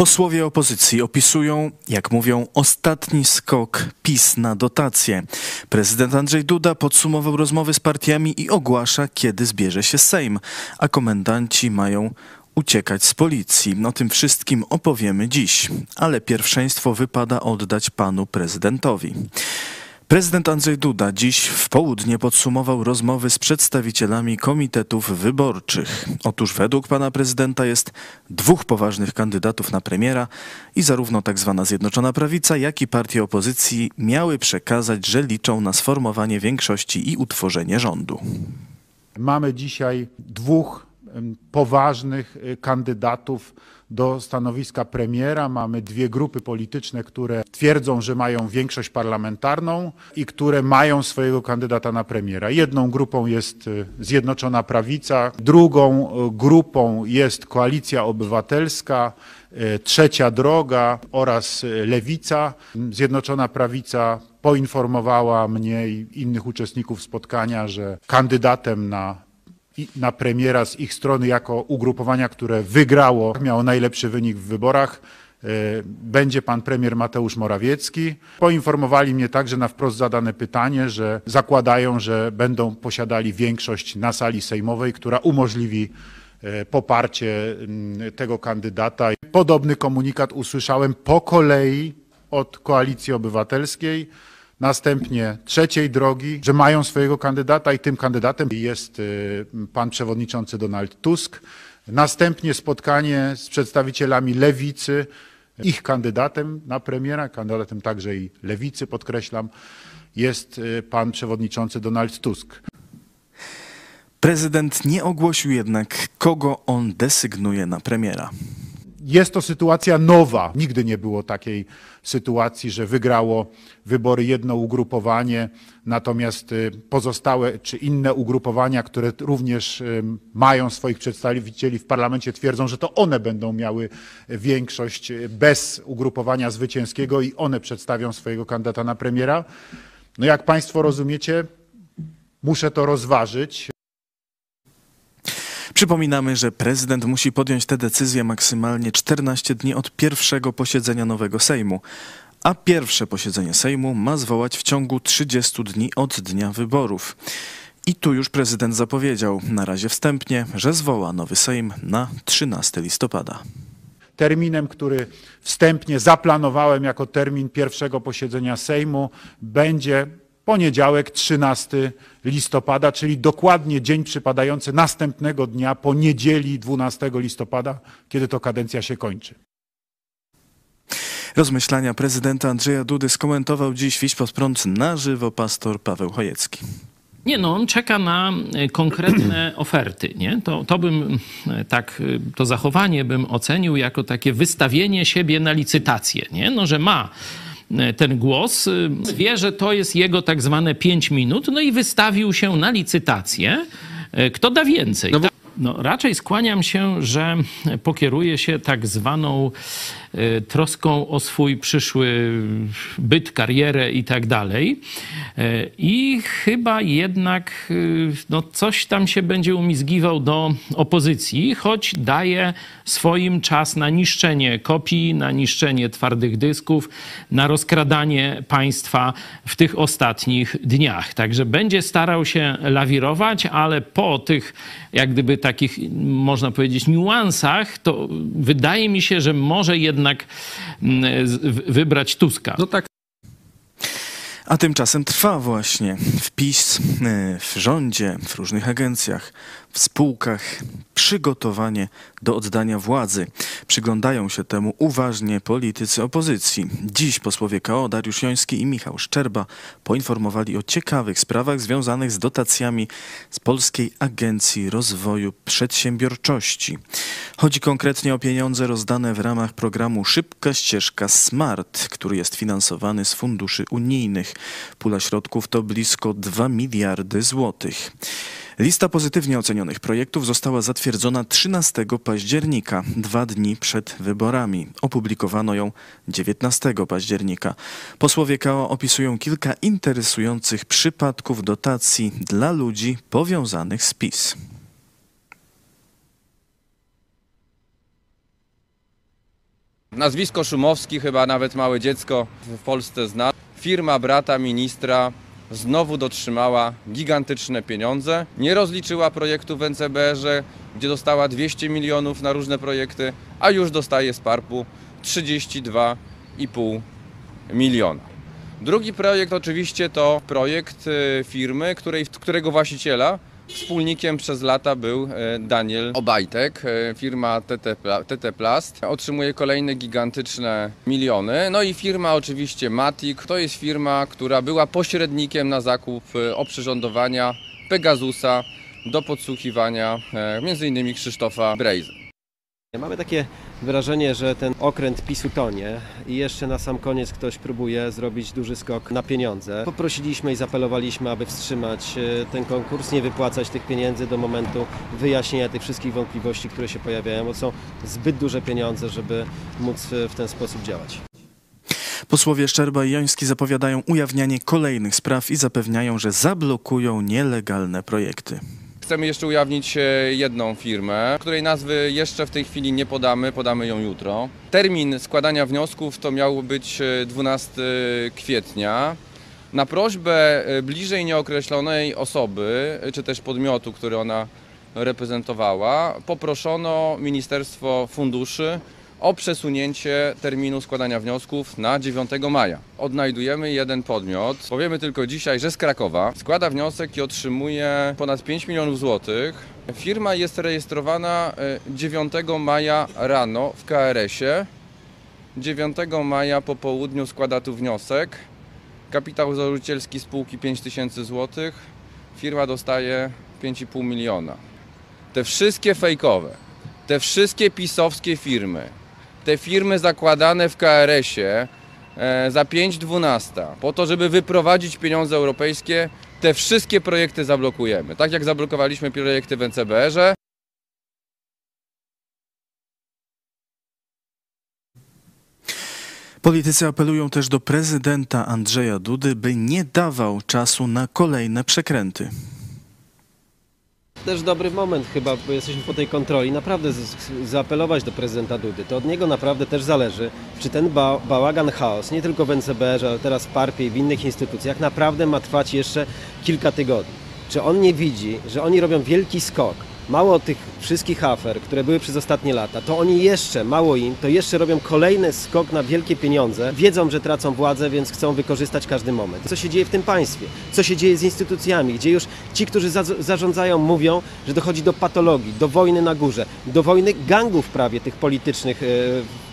Posłowie opozycji opisują, jak mówią, ostatni skok PiS na dotacje. Prezydent Andrzej Duda podsumował rozmowy z partiami i ogłasza, kiedy zbierze się Sejm, a komendanci mają uciekać z policji. O tym wszystkim opowiemy dziś, ale pierwszeństwo wypada oddać panu prezydentowi. Prezydent Andrzej Duda dziś w południe podsumował rozmowy z przedstawicielami komitetów wyborczych. Otóż według pana prezydenta jest dwóch poważnych kandydatów na premiera i zarówno tzw. Tak Zjednoczona Prawica, jak i partie opozycji miały przekazać, że liczą na sformowanie większości i utworzenie rządu. Mamy dzisiaj dwóch poważnych y, kandydatów do stanowiska premiera. Mamy dwie grupy polityczne, które twierdzą, że mają większość parlamentarną i które mają swojego kandydata na premiera. Jedną grupą jest y, Zjednoczona Prawica, drugą y, grupą jest Koalicja Obywatelska, Trzecia Droga oraz Lewica. Zjednoczona Prawica poinformowała mnie i innych uczestników spotkania, że kandydatem na na premiera z ich strony jako ugrupowania, które wygrało, miało najlepszy wynik w wyborach. E, będzie pan premier Mateusz Morawiecki. Poinformowali mnie także na wprost zadane pytanie, że zakładają, że będą posiadali większość na sali sejmowej, która umożliwi e, poparcie mm, tego kandydata. Podobny komunikat usłyszałem po kolei od Koalicji Obywatelskiej następnie trzeciej drogi, że mają swojego kandydata i tym kandydatem jest y, pan przewodniczący Donald Tusk. Następnie spotkanie z przedstawicielami lewicy, ich kandydatem na premiera, kandydatem także i lewicy, podkreślam, jest y, pan przewodniczący Donald Tusk. Prezydent nie ogłosił jednak, kogo on desygnuje na premiera. Jest to sytuacja nowa. Nigdy nie było takiej sytuacji, że wygrało wybory jedno ugrupowanie, natomiast y, pozostałe czy inne ugrupowania, które również mają swoich przedstawicieli w parlamencie, twierdzą, że to one będą miały większość y, bez ugrupowania zwycięskiego i one przedstawią swojego kandydata na premiera. No jak Państwo rozumiecie, muszę to rozważyć. Przypominamy, że prezydent musi podjąć tę decyzję maksymalnie 14 dni od pierwszego posiedzenia nowego Sejmu, a pierwsze posiedzenie Sejmu ma zwołać w ciągu 30 dni od dnia wyborów. I tu już prezydent zapowiedział, na razie wstępnie, że zwoła nowy Sejm na 13 listopada. Terminem, który wstępnie zaplanowałem jako termin pierwszego posiedzenia Sejmu, będzie poniedziałek 13 listopada, czyli dokładnie dzień przypadający następnego dnia po niedzieli 12 listopada, kiedy to kadencja się kończy. Rozmyślania prezydenta Andrzeja Dudy skomentował dziś Wiś pod prąd na żywo pastor Paweł Chojecki. Nie, no on czeka na e, konkretne oferty, nie? To, to bym e, tak, e, to zachowanie bym ocenił jako takie wystawienie siebie na licytację, nie? No, że ma ten głos, wie, że to jest jego tak zwane 5 minut, no i wystawił się na licytację. Kto da więcej? No, bo... no raczej skłaniam się, że pokieruje się tak zwaną troską o swój przyszły byt, karierę i tak dalej. Y, I chyba jednak y, no, coś tam się będzie umizgiwał do opozycji, choć daje swoim czas na niszczenie kopii, na niszczenie twardych dysków, na rozkradanie państwa w tych ostatnich dniach. Także będzie starał się lawirować, ale po tych, jak gdyby takich, można powiedzieć, niuansach, to wydaje mi się, że może jednak jednak mm, wybrać Tuska. No tak. A tymczasem trwa właśnie wpis e, w rządzie, w różnych agencjach, w spółkach przygotowanie do oddania władzy. Przyglądają się temu uważnie politycy opozycji. Dziś posłowie KO Dariusz Joński i Michał Szczerba poinformowali o ciekawych sprawach związanych z dotacjami z Polskiej Agencji Rozwoju Przedsiębiorczości. Chodzi konkretnie o pieniądze rozdane w ramach programu Szybka Ścieżka Smart, który jest finansowany z funduszy unijnych. Pula środków to blisko 2 miliardy złotych. Lista pozytywnie ocenionych projektów została zatwierdzona 13 października, dwa dni przed wyborami. Opublikowano ją 19 października. Posłowie KO opisują kilka interesujących przypadków dotacji dla ludzi powiązanych z PiS. Nazwisko Szumowski, chyba nawet małe dziecko w Polsce zna. Firma brata ministra znowu dotrzymała gigantyczne pieniądze. Nie rozliczyła projektu w NCBR-ze, gdzie dostała 200 milionów na różne projekty, a już dostaje z PARP-u 32,5 miliona. Drugi projekt oczywiście to projekt e, firmy, której, którego właściciela Wspólnikiem przez lata był e, Daniel Obajtek, e, firma TT, Pla- TT Plast. Otrzymuje kolejne gigantyczne miliony. No i firma oczywiście Matic, to jest firma, która była pośrednikiem na zakup e, oprzyrządowania Pegasusa do podsłuchiwania m.in. Krzysztofa Brejzy. Mamy takie wrażenie, że ten okręt PiSu tonie i jeszcze na sam koniec ktoś próbuje zrobić duży skok na pieniądze. Poprosiliśmy i zapelowaliśmy, aby wstrzymać e, ten konkurs, nie wypłacać tych pieniędzy do momentu wyjaśnienia tych wszystkich wątpliwości, które się pojawiają, bo są zbyt duże pieniądze, żeby móc e, w ten sposób działać. Posłowie Szczerba i Joński zapowiadają ujawnianie kolejnych spraw i zapewniają, że zablokują nielegalne projekty. Chcemy jeszcze ujawnić e, jedną firmę, której nazwy jeszcze w tej chwili nie podamy, podamy ją jutro. Termin składania wniosków to miał być e, 12 kwietnia. Na prośbę e, bliżej nieokreślonej osoby, e, czy też podmiotu, który ona reprezentowała, poproszono Ministerstwo Funduszy o przesunięcie terminu składania wniosków na 9 maja. Odnajdujemy jeden podmiot, powiemy tylko dzisiaj, że z Krakowa, składa wniosek i otrzymuje ponad 5 milionów złotych. Firma jest rejestrowana e, 9 maja rano w KRS-ie. 9 maja po południu składa tu wniosek. Kapitał założycielski spółki 5000 zł. Firma dostaje 5,5 miliona. Te wszystkie fejkowe, te wszystkie pisowskie firmy, te firmy zakładane w KRS-ie e, za 5,12 po to, żeby wyprowadzić pieniądze europejskie, te wszystkie projekty zablokujemy. Tak jak zablokowaliśmy projekty w NCBR-ze, Politycy apelują też do prezydenta Andrzeja Dudy, by nie dawał czasu na kolejne przekręty. Też dobry moment chyba, bo jesteśmy po tej kontroli, naprawdę zaapelować do prezydenta Dudy. To od niego naprawdę też zależy, czy ten ba bałagan, chaos, nie tylko w NCBR, ale teraz w PARP-ie i w innych instytucjach, naprawdę ma trwać jeszcze kilka tygodni. Czy on nie widzi, że oni robią wielki skok? Mało tych wszystkich afer, które były przez ostatnie lata, to oni jeszcze, mało im, to jeszcze robią kolejny skok na wielkie pieniądze. Wiedzą, że tracą władzę, więc chcą wykorzystać każdy moment. Co się dzieje w tym państwie? Co się dzieje z instytucjami? Gdzie już ci, którzy za zarządzają, mówią, że dochodzi do patologii, do wojny na górze, do wojny gangów prawie tych politycznych e,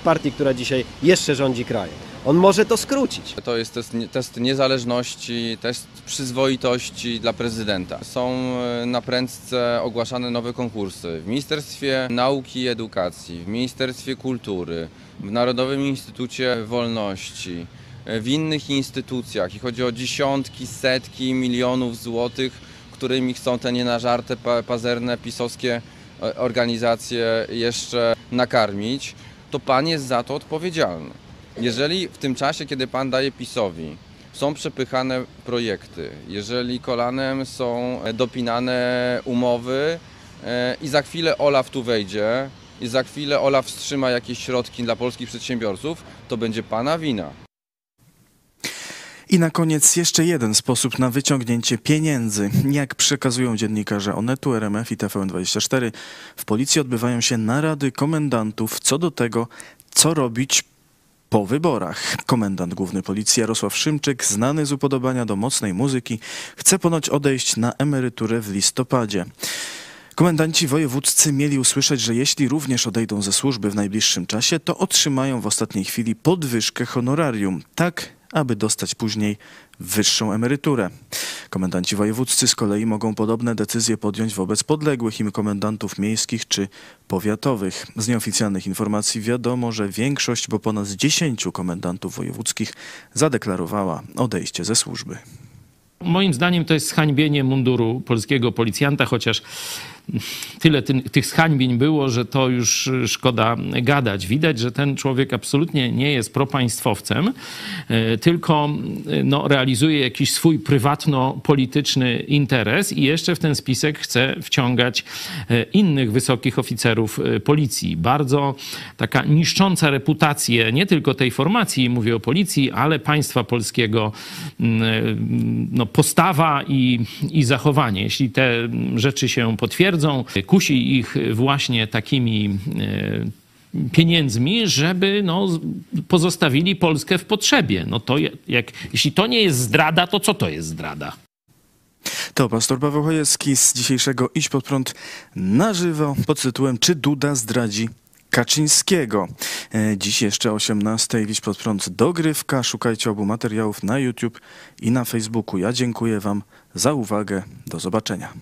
partii, która dzisiaj jeszcze rządzi krajem. On może to skrócić. To jest test, test niezależności, test przyzwoitości dla prezydenta. Są e, na prędce ogłaszane nowe konkursy w Ministerstwie Nauki i Edukacji, w Ministerstwie Kultury, w Narodowym Instytucie Wolności, e, w innych instytucjach i chodzi o dziesiątki, setki milionów złotych, którymi chcą te nienażarte, pa- pazerne, pisowskie e, organizacje jeszcze nakarmić, to pan jest za to odpowiedzialny. Jeżeli w tym czasie, kiedy pan daje PiSowi, są przepychane projekty, jeżeli kolanem są e, dopinane umowy e, i za chwilę Olaf tu wejdzie i za chwilę Olaf wstrzyma jakieś środki dla polskich przedsiębiorców, to będzie pana wina. I na koniec jeszcze jeden sposób na wyciągnięcie pieniędzy. Jak przekazują dziennikarze Onetu, RMF i TVN24, w policji odbywają się narady komendantów co do tego, co robić po wyborach. Komendant główny policji Jarosław Szymczyk, znany z upodobania do mocnej muzyki, chce ponoć odejść na emeryturę w listopadzie. Komendanci wojewódzcy mieli usłyszeć, że jeśli również odejdą ze służby w najbliższym czasie, to otrzymają w ostatniej chwili podwyżkę honorarium, tak aby dostać później wyższą emeryturę. Komendanci wojewódzcy z kolei mogą podobne decyzje podjąć wobec podległych im komendantów miejskich czy powiatowych. Z nieoficjalnych informacji wiadomo, że większość, bo ponad 10 komendantów wojewódzkich zadeklarowała odejście ze służby. Moim zdaniem to jest zhańbienie munduru polskiego policjanta, chociaż tyle ty, tych zhańbień było, że to już szkoda gadać. Widać, że ten człowiek absolutnie nie jest propaństwowcem, e, tylko no, realizuje jakiś swój prywatno-polityczny interes i jeszcze w ten spisek chce wciągać innych wysokich oficerów policji. Bardzo taka niszcząca reputację nie tylko tej formacji, mówię o policji, ale państwa polskiego no, postawa i, i zachowanie. Jeśli te rzeczy się potwierdzą, kusi ich właśnie takimi e, pieniędzmi, żeby no, pozostawili Polskę w potrzebie. No to jak, jeśli to nie jest zdrada, to co to jest zdrada? To pastor Paweł Chojecki z dzisiejszego Idź Pod Prąd na żywo pod tytułem Czy Duda zdradzi Kaczyńskiego. E, dziś jeszcze 18. Widź pod prąd dogrywka. Szukajcie obu materiałów na YouTube i na Facebooku. Ja dziękuję Wam za uwagę. Do zobaczenia.